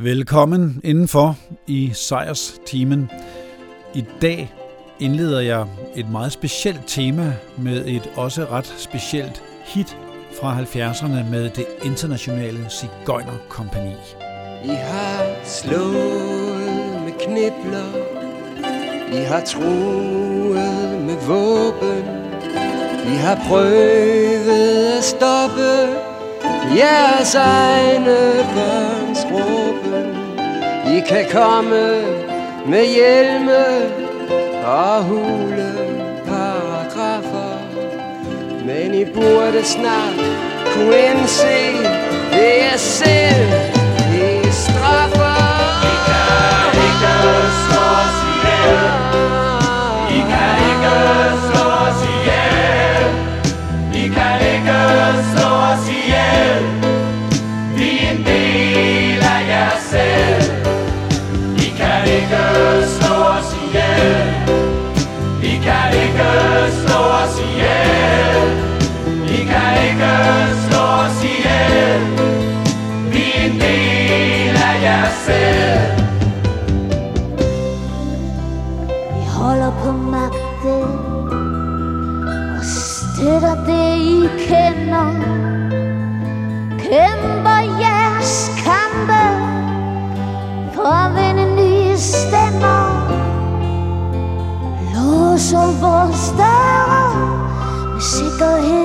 Velkommen indenfor i Sejrstimen. I dag indleder jeg et meget specielt tema med et også ret specielt hit fra 70'erne med det internationale Sigøjner-kompani. I har slået med knibler I har troet med våben I har prøvet at stoppe Jeres egne børns råd. I kan komme med hjelme og hule paragrafer. Men I burde snart kunne indse det er selv I straffer. I kan ikke slå os ihjel. I kan ikke selv Vi holder på magten og støtter det, I kender. Kæmper jeres kampe for at vinde nye stemmer. Låser vores døre med sikkerhed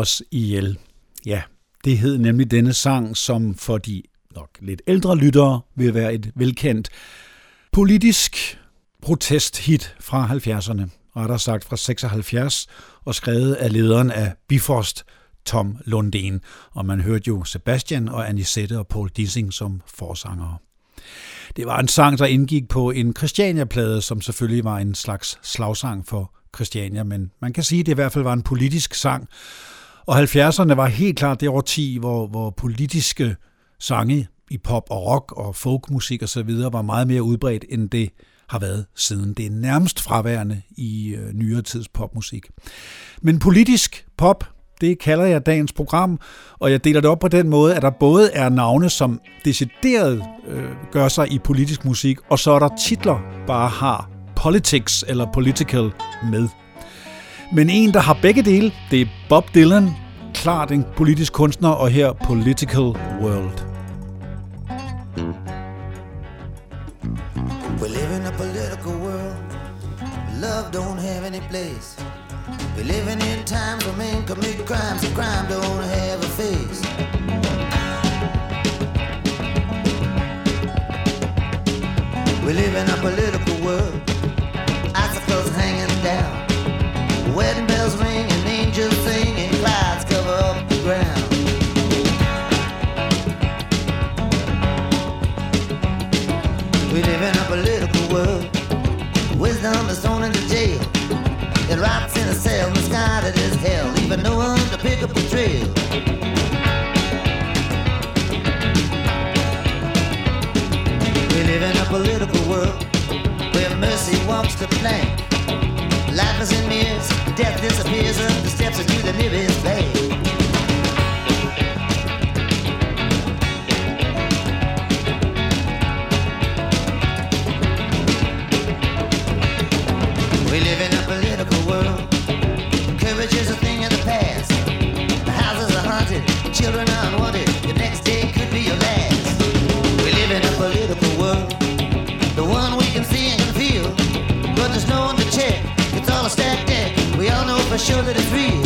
os ihjel. Ja, det hed nemlig denne sang, som for de nok lidt ældre lyttere vil være et velkendt politisk protesthit fra 70'erne, rettere sagt fra 76, og skrevet af lederen af Bifrost, Tom Lundén. Og man hørte jo Sebastian og Anisette og Paul Dissing som forsangere. Det var en sang, der indgik på en Christiania-plade, som selvfølgelig var en slags slagsang for Christiania, men man kan sige, at det i hvert fald var en politisk sang. Og 70'erne var helt klart det årti, hvor, hvor politiske sange i pop og rock og folkmusik osv. var meget mere udbredt, end det har været siden. Det er nærmest fraværende i øh, nyere tids popmusik. Men politisk pop, det kalder jeg dagens program, og jeg deler det op på den måde, at der både er navne, som decideret øh, gør sig i politisk musik, og så er der titler, bare har politics eller political med. Men en, der har begge dele, det er Bob Dylan, klart en politisk kunstner, og her Political World. We live in a political world. Love don't have any place. We living in times when men commit crimes and crime don't have a face. We live in a political world. Wedding bells ring and angels sing and clouds cover up the ground. We live in a political world. Wisdom is thrown into jail. It rots in a cell, misguided as hell, leaving no one to pick up the trail. We live in a political world where mercy walks the plank. Life is in mirrors, death disappears up the steps into the nearest bank. show that it's real.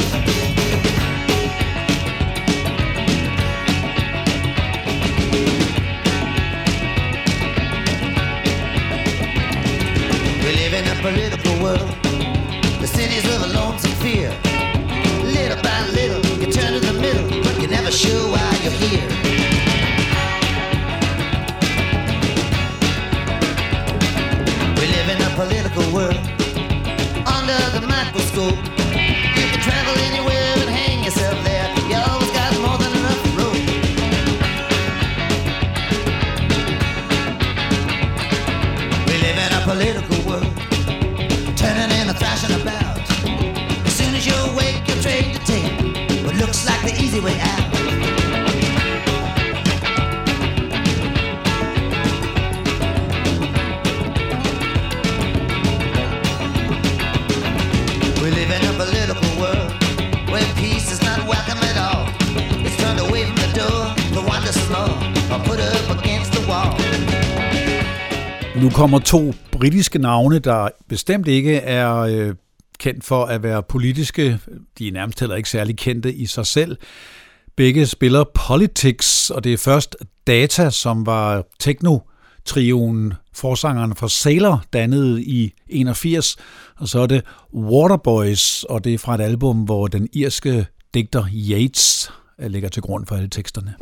Kommer to britiske navne, der bestemt ikke er øh, kendt for at være politiske. De er nærmest heller ikke særlig kendte i sig selv. Begge spiller Politics, og det er først Data, som var techno-trioen, forsangeren for Sailor, dannet i 81, og så er det Waterboys, og det er fra et album, hvor den irske digter Yates øh, ligger til grund for alle teksterne.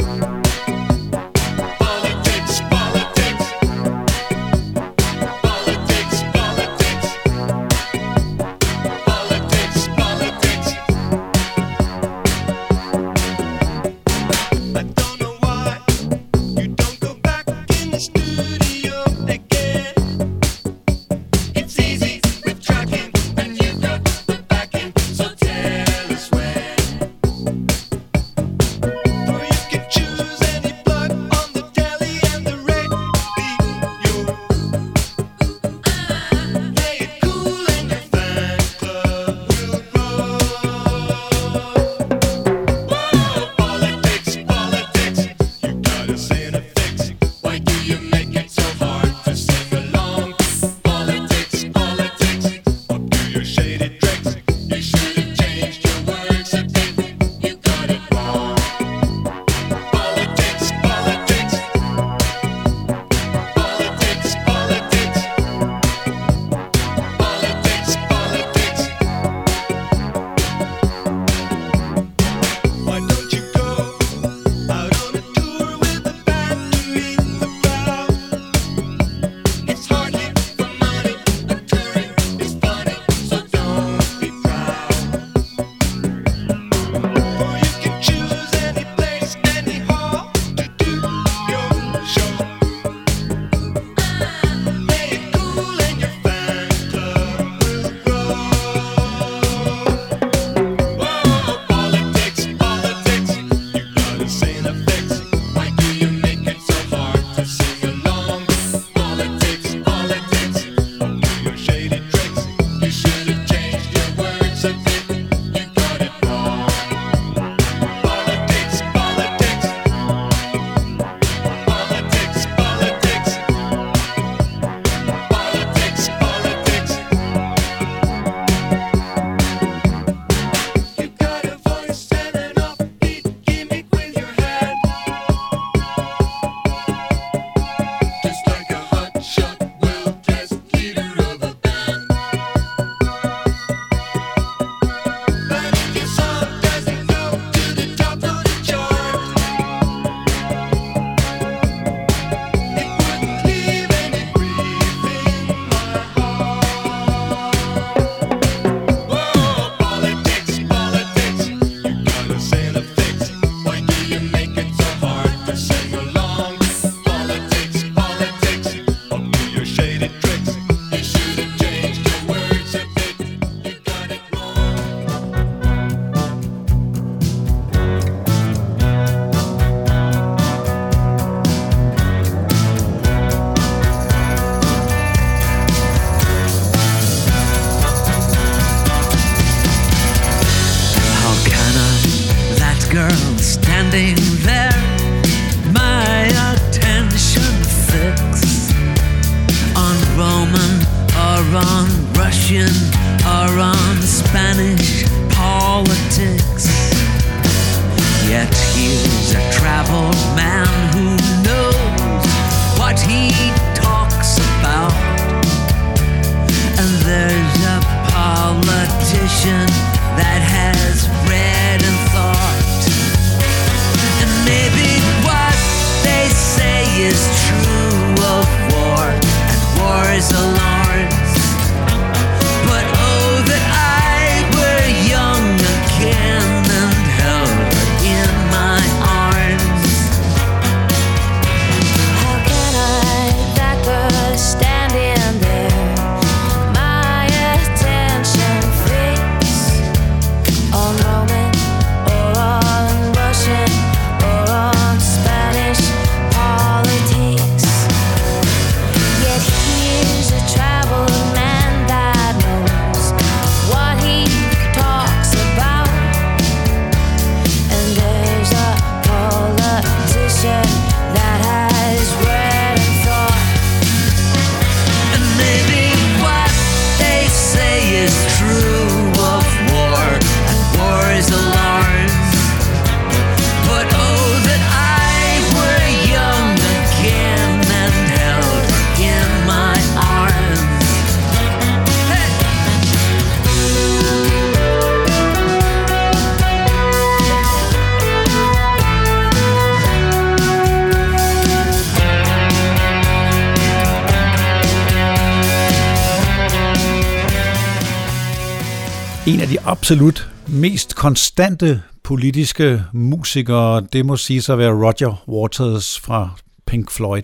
Absolut mest konstante politiske musikere, det må sige at være Roger Waters fra Pink Floyd.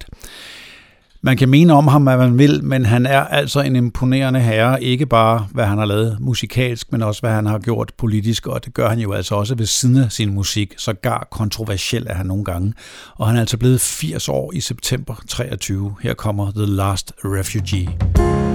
Man kan mene om ham, hvad man vil, men han er altså en imponerende herre, ikke bare hvad han har lavet musikalsk, men også hvad han har gjort politisk, og det gør han jo altså også ved siden af sin musik, så gar kontroversiel er han nogle gange. Og han er altså blevet 80 år i september 23. Her kommer The Last Refugee.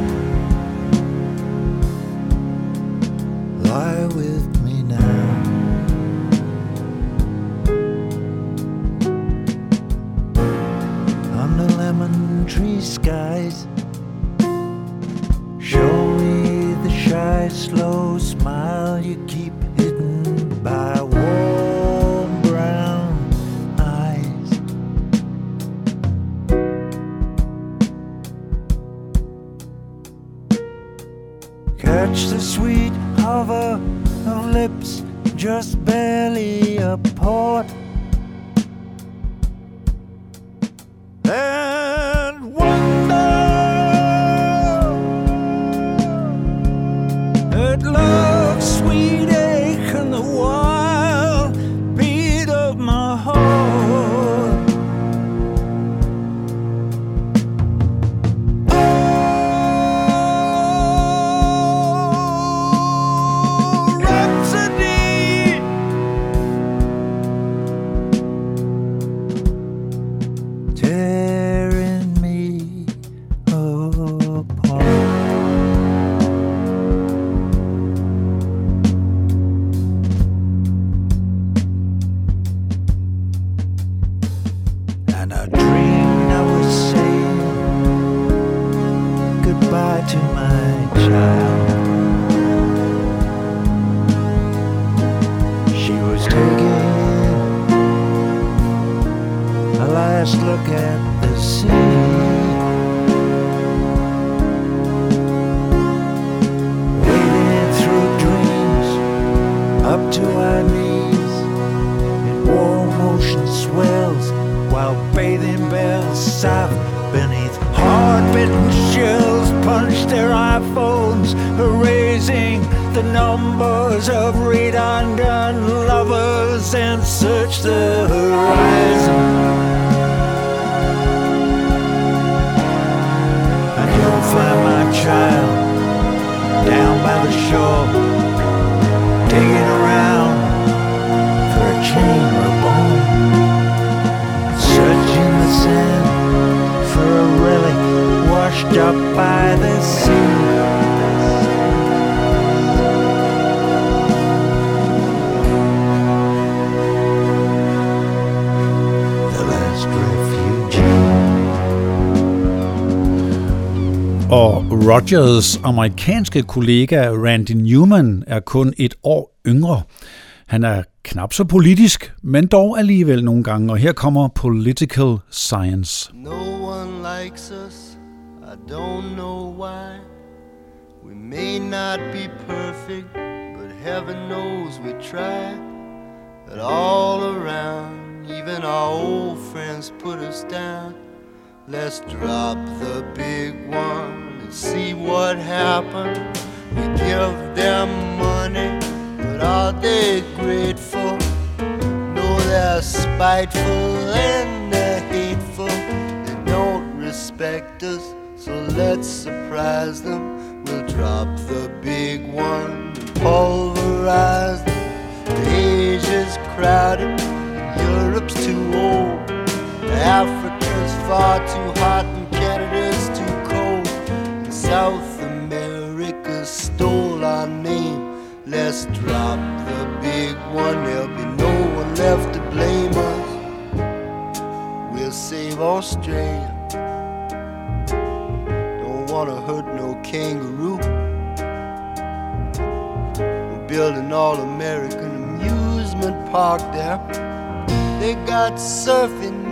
Soft beneath hard-bitten shells punch their iPhones, erasing the numbers of redundant lovers and search the horizon. And you'll find my child down by the shore, up by the sea. The last refugee. Og Rogers amerikanske kollega Randy Newman er kun et år yngre. Han er knap så politisk, men dog alligevel nogle gange, og her kommer Political Science. No one likes us, don't know why. We may not be perfect, but heaven knows we try. But all around, even our old friends put us down. Let's drop the big one and see what happens. We give them money, but are they grateful? No, they're spiteful and they're hateful. They don't respect us, so let's surprise them. We'll drop the big one pulverize them. Asia's crowded, Europe's too old. Africa's far too hot and Canada's too cold. And South America stole our name. Let's drop the big one, there'll be no one left to blame us. We'll save Australia. Wanna hurt no kangaroo. We're building all American amusement park there. They got surfing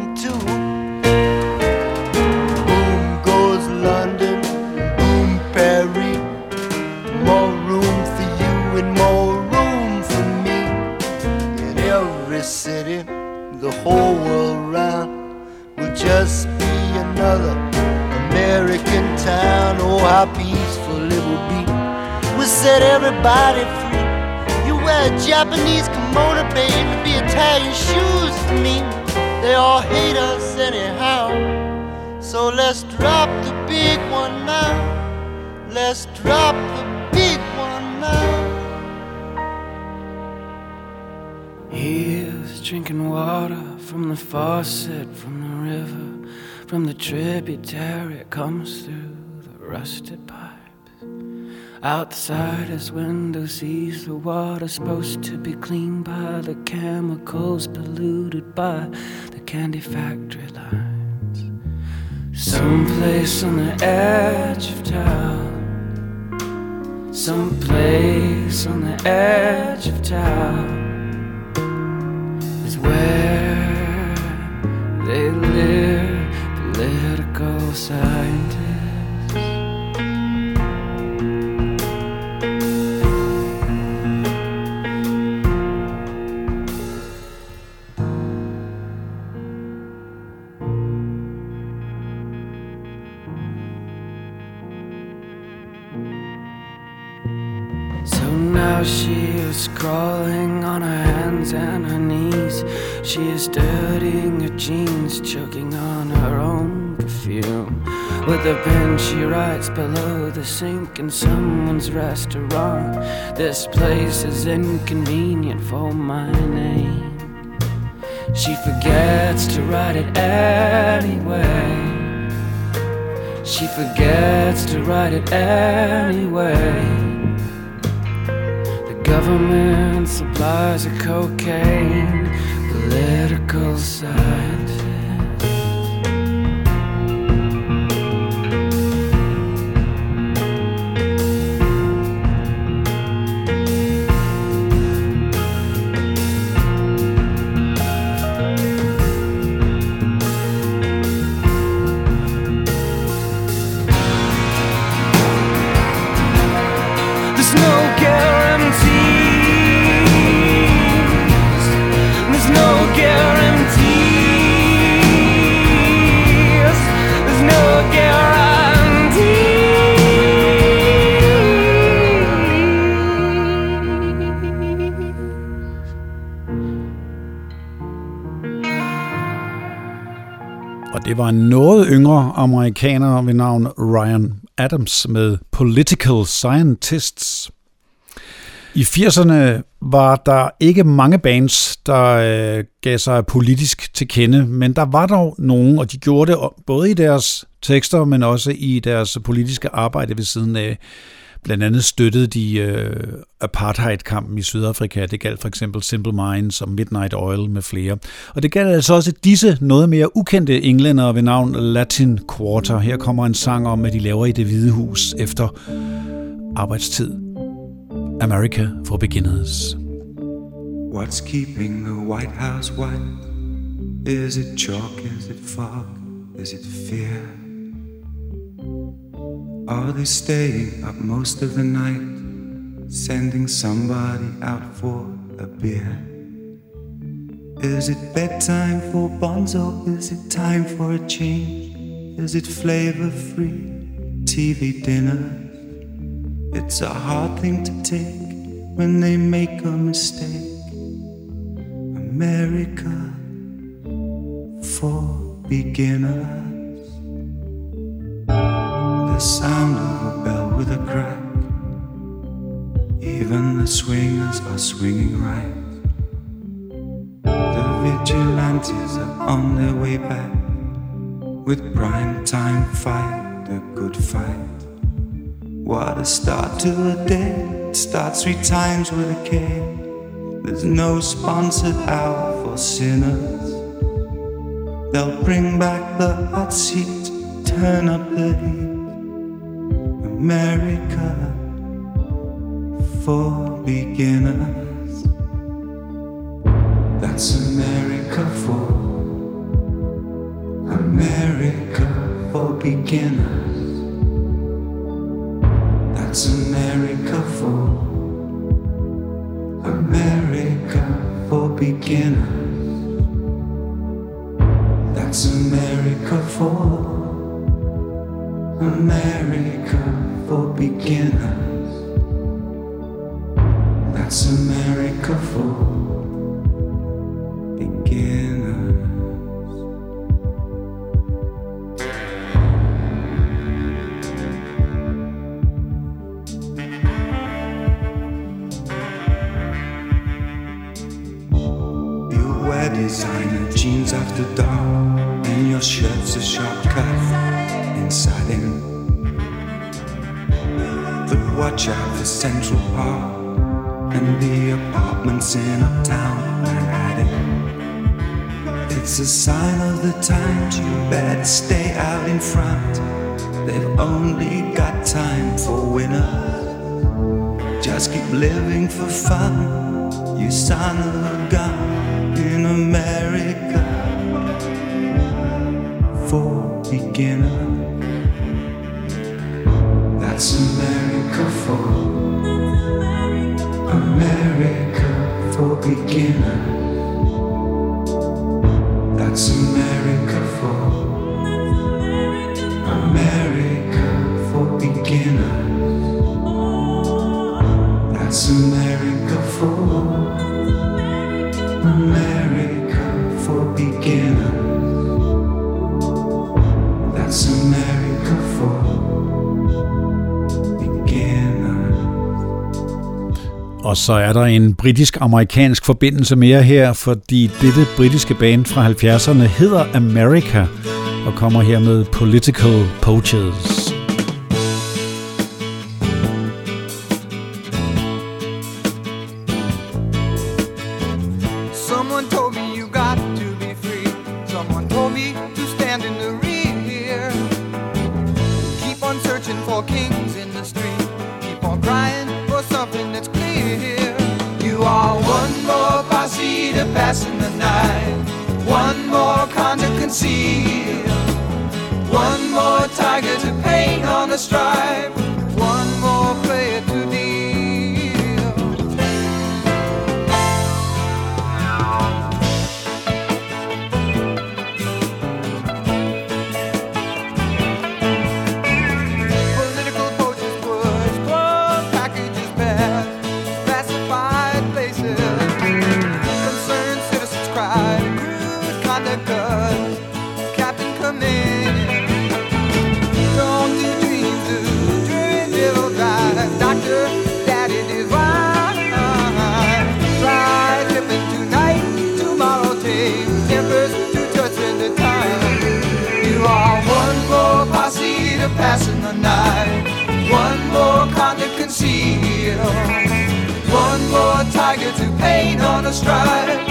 set everybody free. You wear a Japanese kimono, baby, be Italian shoes for me. They all hate us anyhow. So let's drop the big one now. Let's drop the big one now. He drinking water from the faucet, from the river, from the tributary. It comes through the rusted pipes. Outside his window sees the water supposed to be clean by the chemicals polluted by the candy factory lines. Someplace on the edge of town. Someplace on the edge of town is where they live, political scientists. Now she is crawling on her hands and her knees. She is dirtying her jeans, choking on her own perfume. With a pen, she writes below the sink in someone's restaurant. This place is inconvenient for my name. She forgets to write it anyway. She forgets to write it anyway. The government supplies her cocaine, political scientists. Yngre amerikaner ved navn Ryan Adams med Political Scientists. I 80'erne var der ikke mange bands, der øh, gav sig politisk til kende, men der var dog nogen, og de gjorde det både i deres tekster, men også i deres politiske arbejde ved siden af. Blandt andet støttede de øh, apartheidkampen i Sydafrika. Det galt for eksempel Simple Minds og Midnight Oil med flere. Og det galt altså også disse noget mere ukendte englænder ved navn Latin Quarter. Her kommer en sang om, at de laver i det hvide hus efter arbejdstid. America for Beginners. What's keeping the White House white? Is it chalk? Is it fog? Is it fear? Are they staying up most of the night, sending somebody out for a beer? Is it bedtime for Bonzo? Is it time for a change? Is it flavor free TV dinner? It's a hard thing to take when they make a mistake. America for beginners. The sound of a bell with a crack. Even the swingers are swinging right. The vigilantes are on their way back with prime time fight, the good fight. What a start to a day! It starts three times with a K. There's no sponsored hour for sinners. They'll bring back the hot seat, turn up the heat. America for beginners. That's America for America for beginners. That's America for America for beginners. That's America for America for beginners. That's America for Central Park and the apartments in uptown Manhattan. It's a sign of the times you better stay out in front. They've only got time for winners. Just keep living for fun, you son of a gun så er der en britisk-amerikansk forbindelse mere her, fordi dette britiske band fra 70'erne hedder America og kommer her med Political Poachers. stripes. the stride.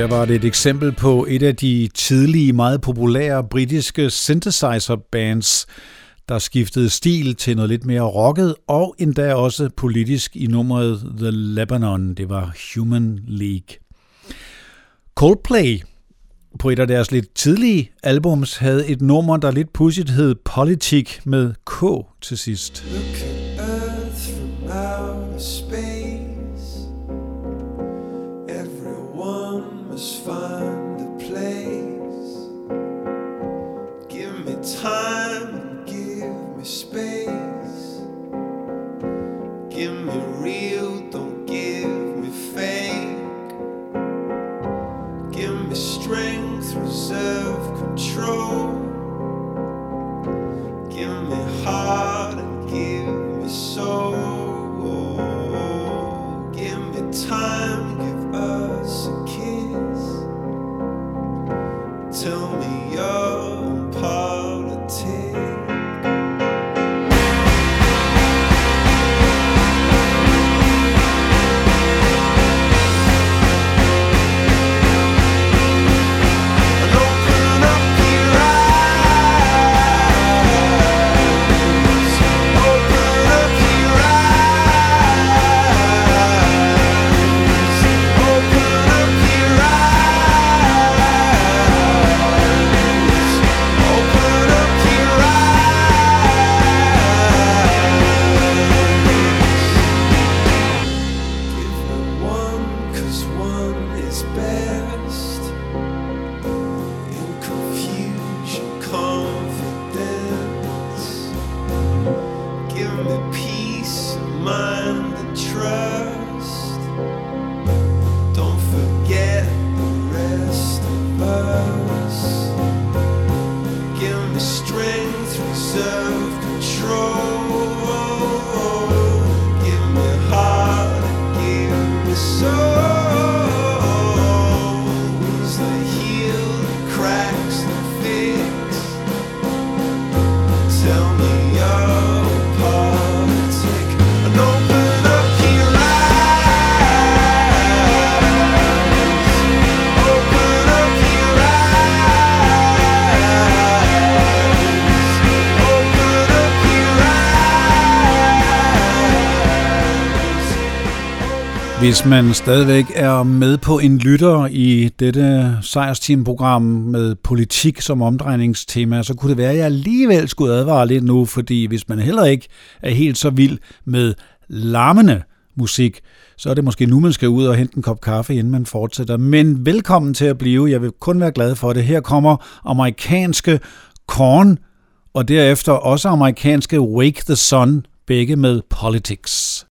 Her var det et eksempel på et af de tidlige, meget populære britiske synthesizer-bands, der skiftede stil til noget lidt mere rocket og endda også politisk i nummeret The Lebanon. Det var Human League. Coldplay på et af deres lidt tidlige albums havde et nummer, der lidt pudsigt hed Politik med K til sidst. Look at Earth from outer space. just find the place. Give me time, and give me space. Give me real, don't give me fake. Give me strength, reserve control. Give me heart and give me soul. Hvis man stadigvæk er med på en lytter i dette sejrsteamprogram med politik som omdrejningstema, så kunne det være, at jeg alligevel skulle advare lidt nu, fordi hvis man heller ikke er helt så vild med larmende musik, så er det måske nu, man skal ud og hente en kop kaffe, inden man fortsætter. Men velkommen til at blive. Jeg vil kun være glad for det. Her kommer amerikanske Korn, og derefter også amerikanske Wake the Sun, begge med Politics.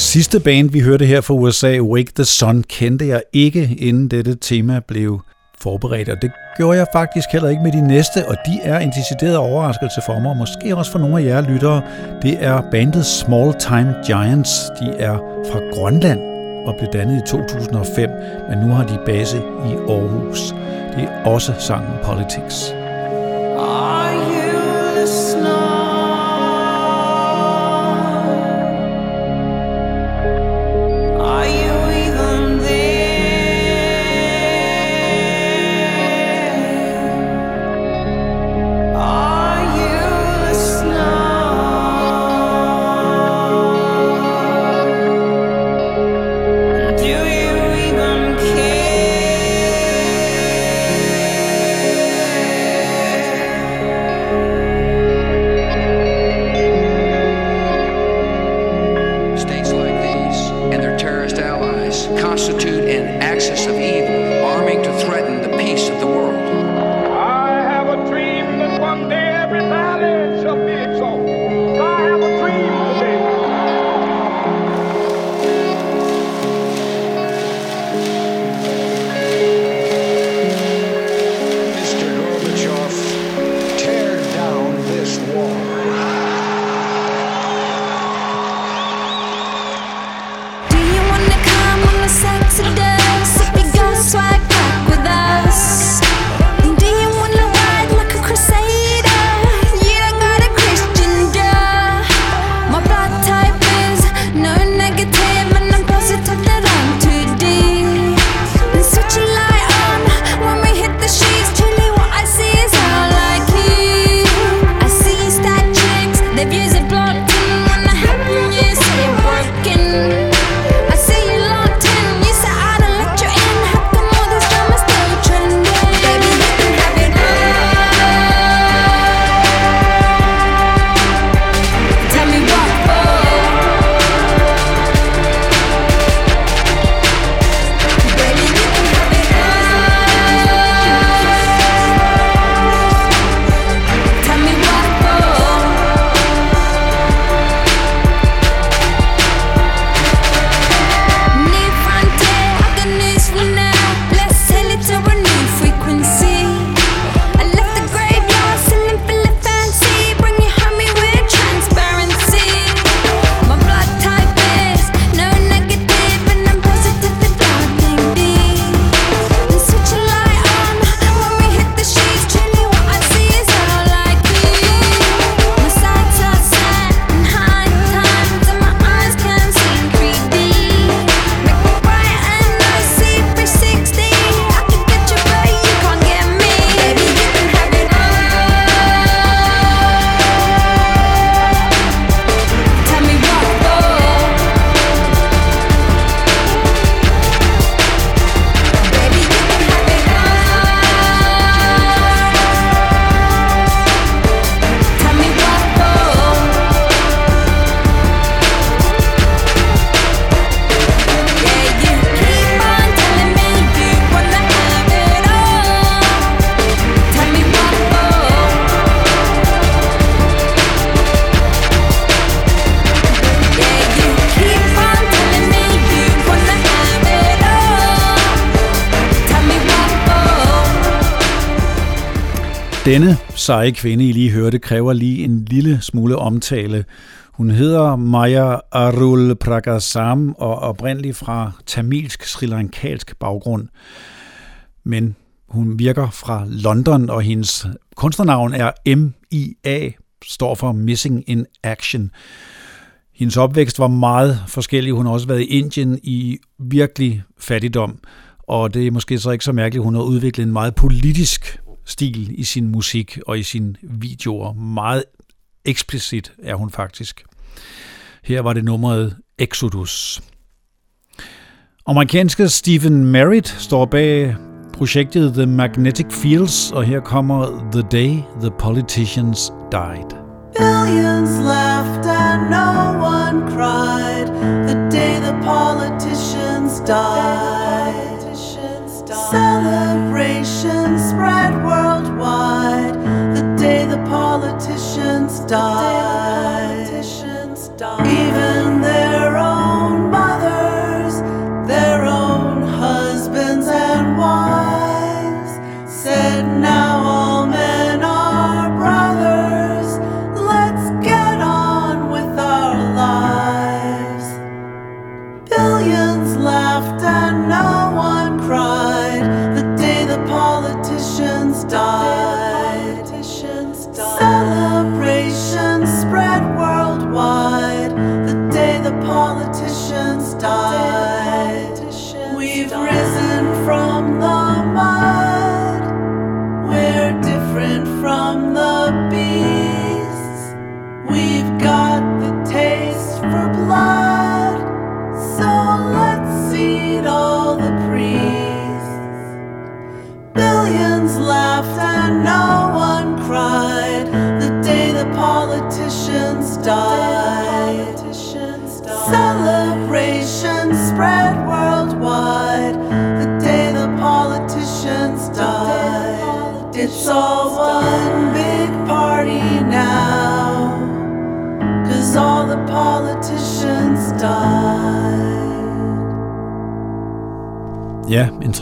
Det sidste band, vi hørte her fra USA, Wake the Sun, kendte jeg ikke, inden dette tema blev forberedt, og det gjorde jeg faktisk heller ikke med de næste, og de er en decideret overraskelse for mig, og måske også for nogle af jer lyttere. Det er bandet Small Time Giants. De er fra Grønland og blev dannet i 2005, men nu har de base i Aarhus. Det er også sangen Politics. Ah! Seje kvinde, I lige hørte, kræver lige en lille smule omtale. Hun hedder Maya Arul Pragasam og er oprindelig fra tamilsk sri lankalsk baggrund. Men hun virker fra London, og hendes kunstnernavn er M.I.A., står for Missing in Action. Hendes opvækst var meget forskellig. Hun har også været i Indien i virkelig fattigdom, og det er måske så ikke så mærkeligt, hun har udviklet en meget politisk stil i sin musik og i sine videoer. Meget eksplicit er hun faktisk. Her var det nummeret Exodus. Amerikanske Stephen Merritt står bag projektet The Magnetic Fields, og her kommer The Day the Politicians Died. Billions laughed and no one cried the day the politicians died. Celebrations spread worldwide the day the politicians died.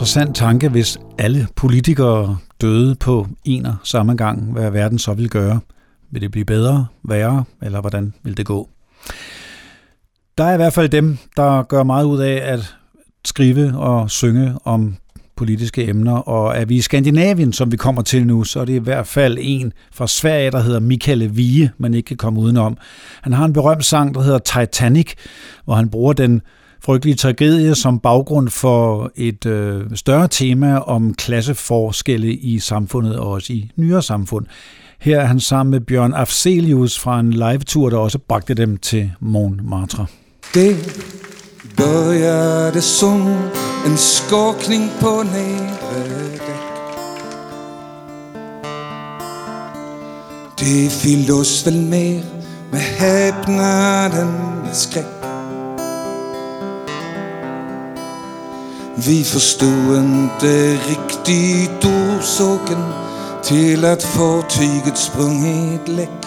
Interessant tanke, hvis alle politikere døde på en og samme gang, hvad verden så vil gøre. Vil det blive bedre, værre, eller hvordan vil det gå? Der er i hvert fald dem, der gør meget ud af at skrive og synge om politiske emner, og er vi i Skandinavien, som vi kommer til nu, så er det i hvert fald en fra Sverige, der hedder Michael Vige, man ikke kan komme udenom. Han har en berømt sang, der hedder Titanic, hvor han bruger den frygtelige tragedie som baggrund for et øh, større tema om klasseforskelle i samfundet og også i nyere samfund. Her er han sammen med Bjørn Afselius fra en live-tur, der også bragte dem til Montmartre. Det började som en skakning på nedre. Det fyllde oss väl mer med häpnad än med skräck. Vi förstod inte riktigt orsaken till att fartyget sprungit läck.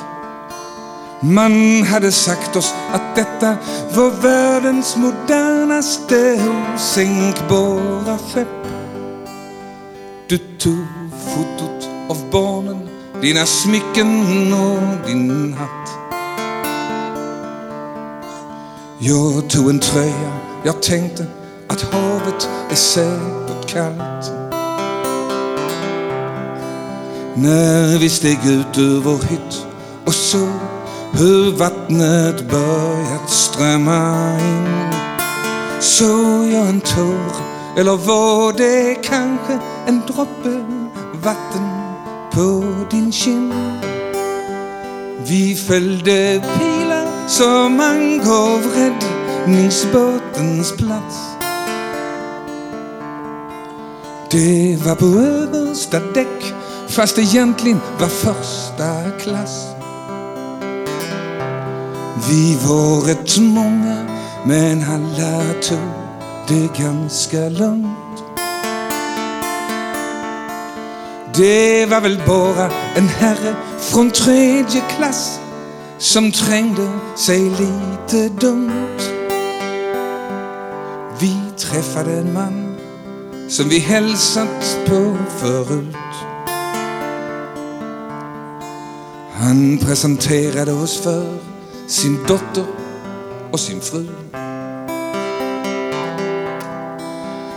Man hade sagt oss att detta var världens modernaste osänkbara skepp. Du tog fotot av barnen, dina smycken och din hatt. Jag tog en tröja, jag tänkte att havet är säkert kallt. När vi steg ut ur vår hytt och såg hur vattnet börjat strömma in Såg jag en tår eller var det kanske en droppe vatten på din kind Vi följde pilar som angav räddningsbåtens plats det var på øverste dæk, fast egentligen var första klass vi var rätt många men alla tog det ganska lugnt Det var väl bara en herre från tredje klass som trängde sig lite dumt. Vi träffade en man som vi hälsat på förut Han presenterade oss för sin dotter och sin fru.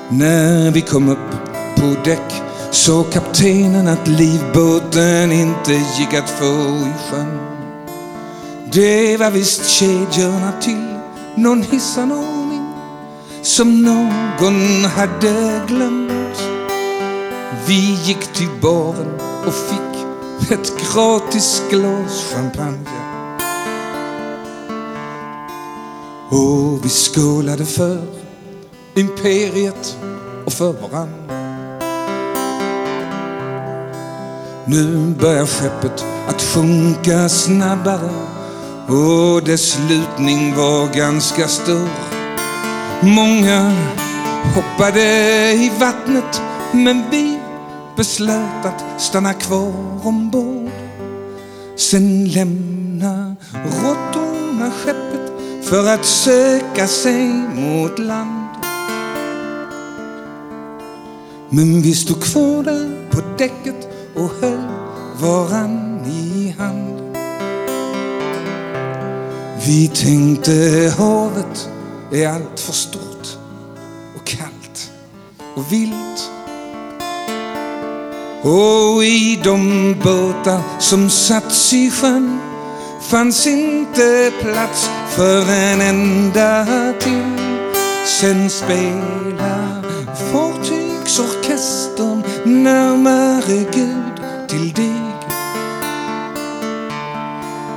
När vi kom upp på däck såg kaptenen att livbåten inte gick att få i sjön. Det var visst kedjorna till någon hissanordning som någon hade glömt. Vi gick till baren och fick ett gratis glas champagne. Och vi skålade för imperiet och för varann. Nu börjar skeppet att sjunka snabbare och dess lutning var ganska stor. Många hoppade i vattnet men vi beslöt att stanna kvar ombord. Sen lämna råttorna skeppet för att söka sig mot land. Men vi stod kvar där på däcket och höll varann i hand. Vi tänkte havet är allt för stort och kallt och vilt. Och i de båtar som satts i sjön fanns inte plats för en enda till. Sen spelar fartygsorkestern närmare Gud till dig.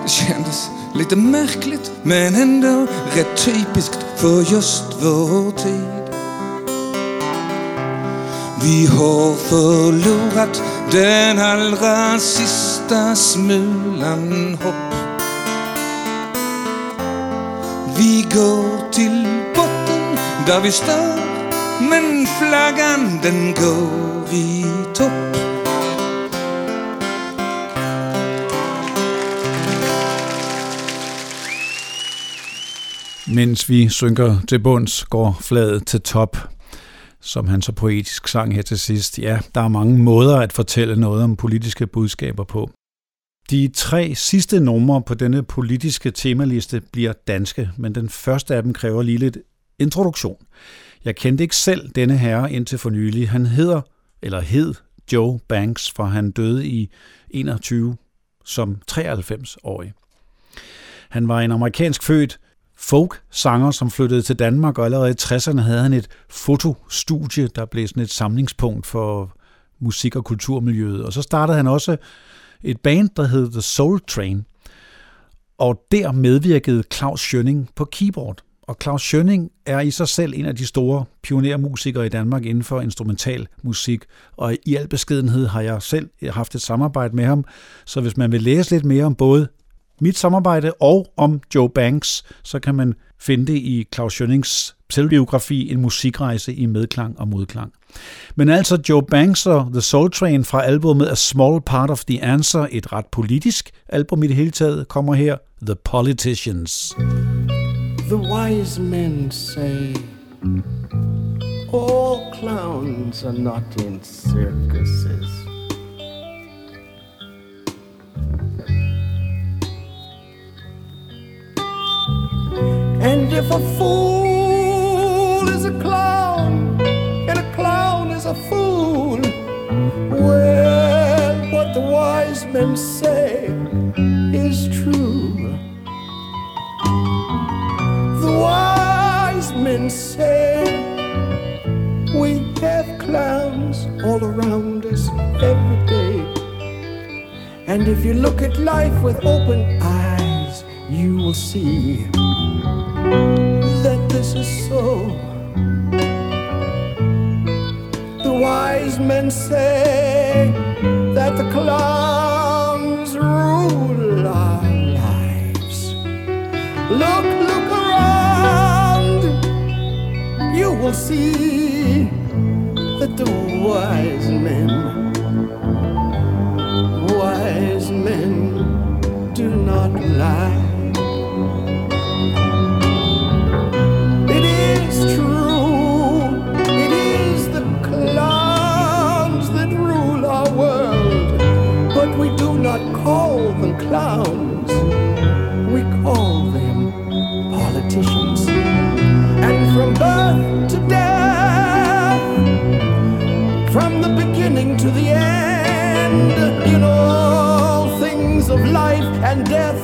Det kändes lite märkligt men ändå rätt typiskt för just vår tid. Vi har förlorat den allra sista smulan hopp Vi går till botten där vi står Men flaggan den går i topp Mens vi synker til bunds, går flaget til top. som han så poetisk sang her til sidst. Ja, der er mange måder at fortælle noget om politiske budskaber på. De tre sidste numre på denne politiske temaliste bliver danske, men den første af dem kræver lige lidt introduktion. Jeg kendte ikke selv denne herre indtil for nylig. Han hedder, eller hed, Joe Banks, for han døde i 21 som 93-årig. Han var en amerikansk født folk-sanger, som flyttede til Danmark, og allerede i 60'erne havde han et fotostudie, der blev sådan et samlingspunkt for musik- og kulturmiljøet. Og så startede han også et band, der hed The Soul Train, og der medvirkede Claus Schønning på keyboard. Og Claus Schønning er i sig selv en af de store pionermusikere i Danmark inden for instrumental musik, og i al beskedenhed har jeg selv haft et samarbejde med ham. Så hvis man vil læse lidt mere om både mit samarbejde og om Joe Banks, så kan man finde det i Claus Schønnings selvbiografi En musikrejse i medklang og modklang. Men altså Joe Banks og The Soul Train fra albumet A Small Part of the Answer, et ret politisk album i det hele taget, kommer her The Politicians. The wise men say all clowns are not in circuses. And if a fool is a clown, and a clown is a fool, well, what the wise men say is true. The wise men say we have clowns all around us every day. And if you look at life with open eyes, you will see that this is so. The wise men say that the clowns rule our lives. Look, look around, you will see that the wise men, wise men do not lie. Clowns, we call them politicians. And from birth to death, from the beginning to the end, in all things of life and death,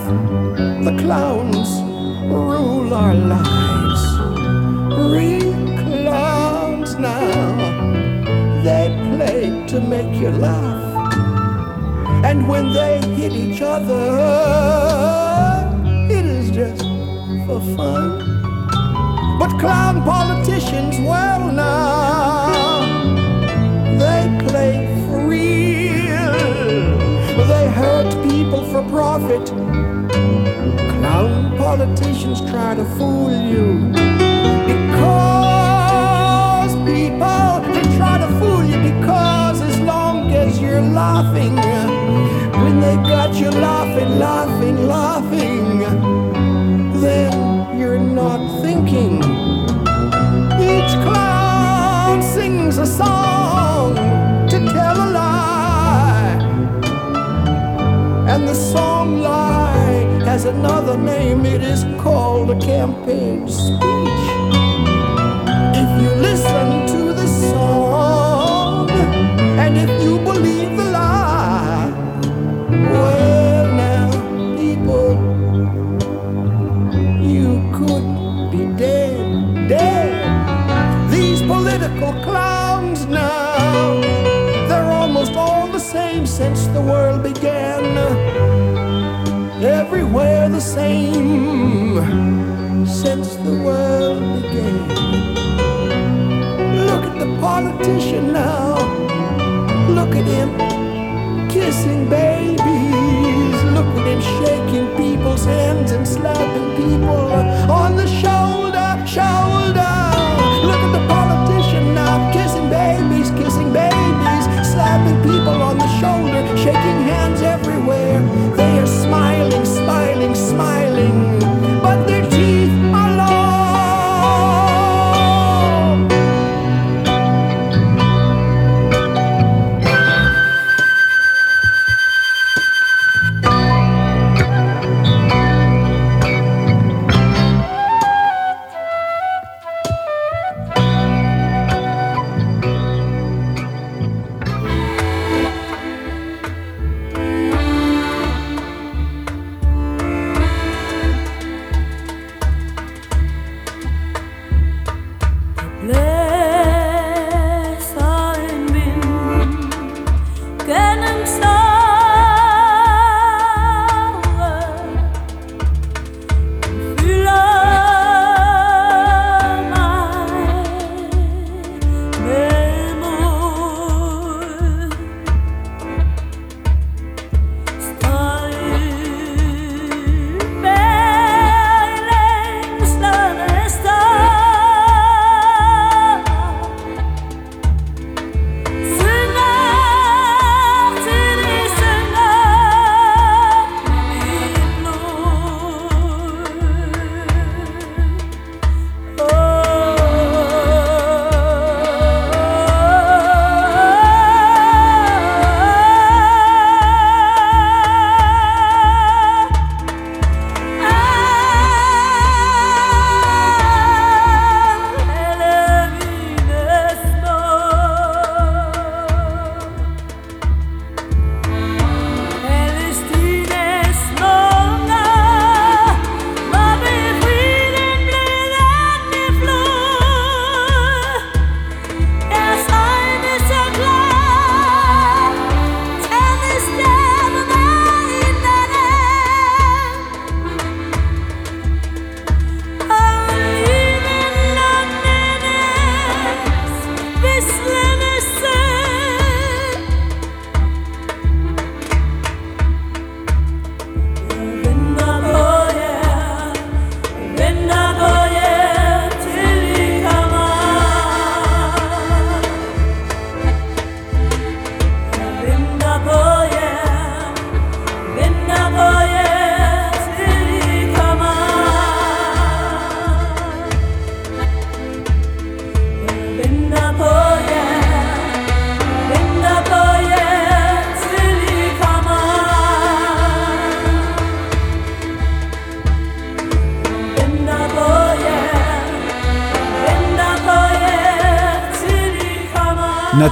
the clowns rule our lives. Real clowns now, they play to make you laugh. And when they hit each other, it is just for fun. But clown politicians, well now, they play for real. They hurt people for profit. Clown politicians try to fool you. Because people, they try to fool you because as long as you're laughing, when they got you laughing, laughing, laughing, then you're not thinking. Each clown sings a song to tell a lie. And the song lie has another name, it is called a campaign speech. If you listen to the song, and if same since the world began. Look at the politician now. Look at him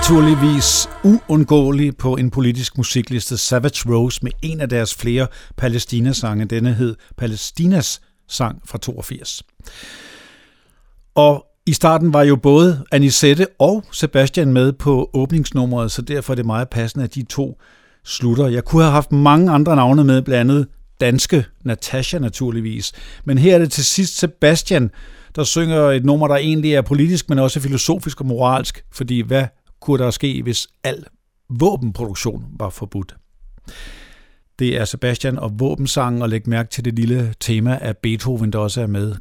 Naturligvis uundgåelig på en politisk musikliste Savage Rose med en af deres flere Palæstina-sange. Denne hed Palæstinas sang fra 82. Og i starten var jo både Anisette og Sebastian med på åbningsnummeret, så derfor er det meget passende, at de to slutter. Jeg kunne have haft mange andre navne med, blandt andet danske Natasha naturligvis. Men her er det til sidst Sebastian, der synger et nummer, der egentlig er politisk, men også filosofisk og moralsk, fordi hvad kunne der ske, hvis al våbenproduktion var forbudt? Det er Sebastian og våbensangen, og læg mærke til det lille tema af Beethoven, der også er med.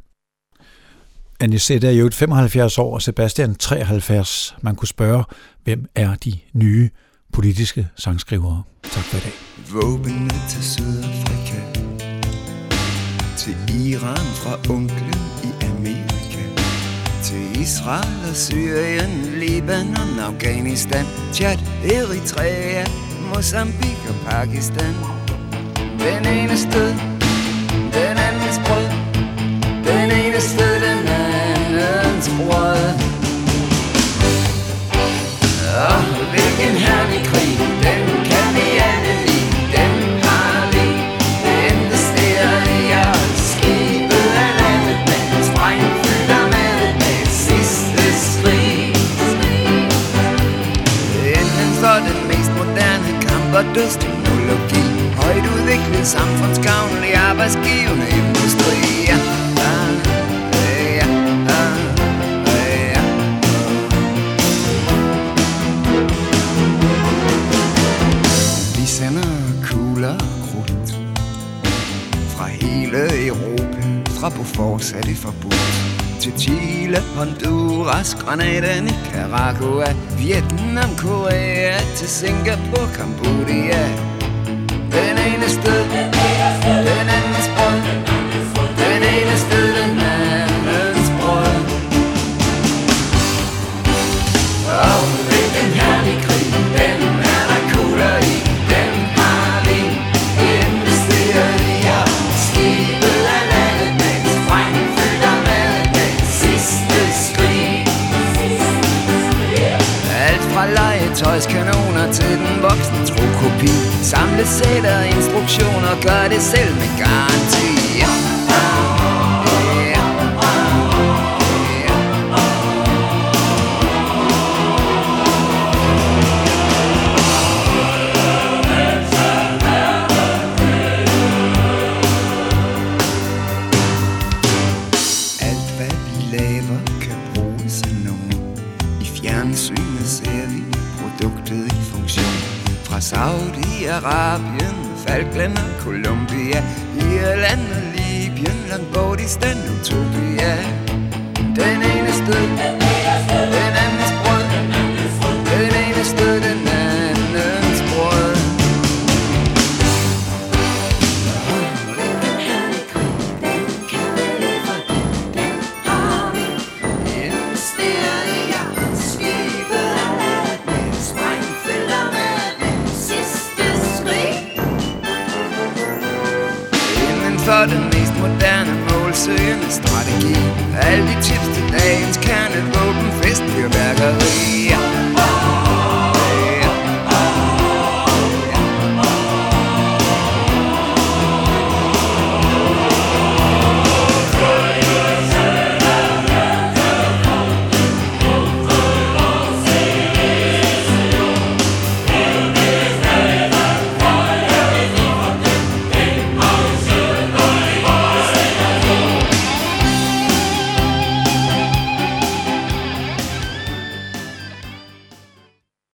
Anisette er jo et 75 år, og Sebastian 73. Man kunne spørge, hvem er de nye politiske sangskrivere? Tak for i dag. Våbnene til Sydafrika Til Iran fra onklen i Amerika Israel og Syrien, Libanon, Afghanistan Chad, Eritrea, Mozambique og Pakistan. Den ene sted, den andens brød. Den ene sted, den andens brød. Og hvilken herlig krig, den kamp og dødsteknologi Højt udviklet samfundsgavnlig arbejdsgivende industri Ja, ja, ja. Vi sender kugler krudt Fra hele Europa Fra Bofors fortsat det forbudt til Chile, Honduras, Granada, Nicaragua Vietnam, Korea Til Singapore, Cambodia Den ene sted Den andens og Gør det selv med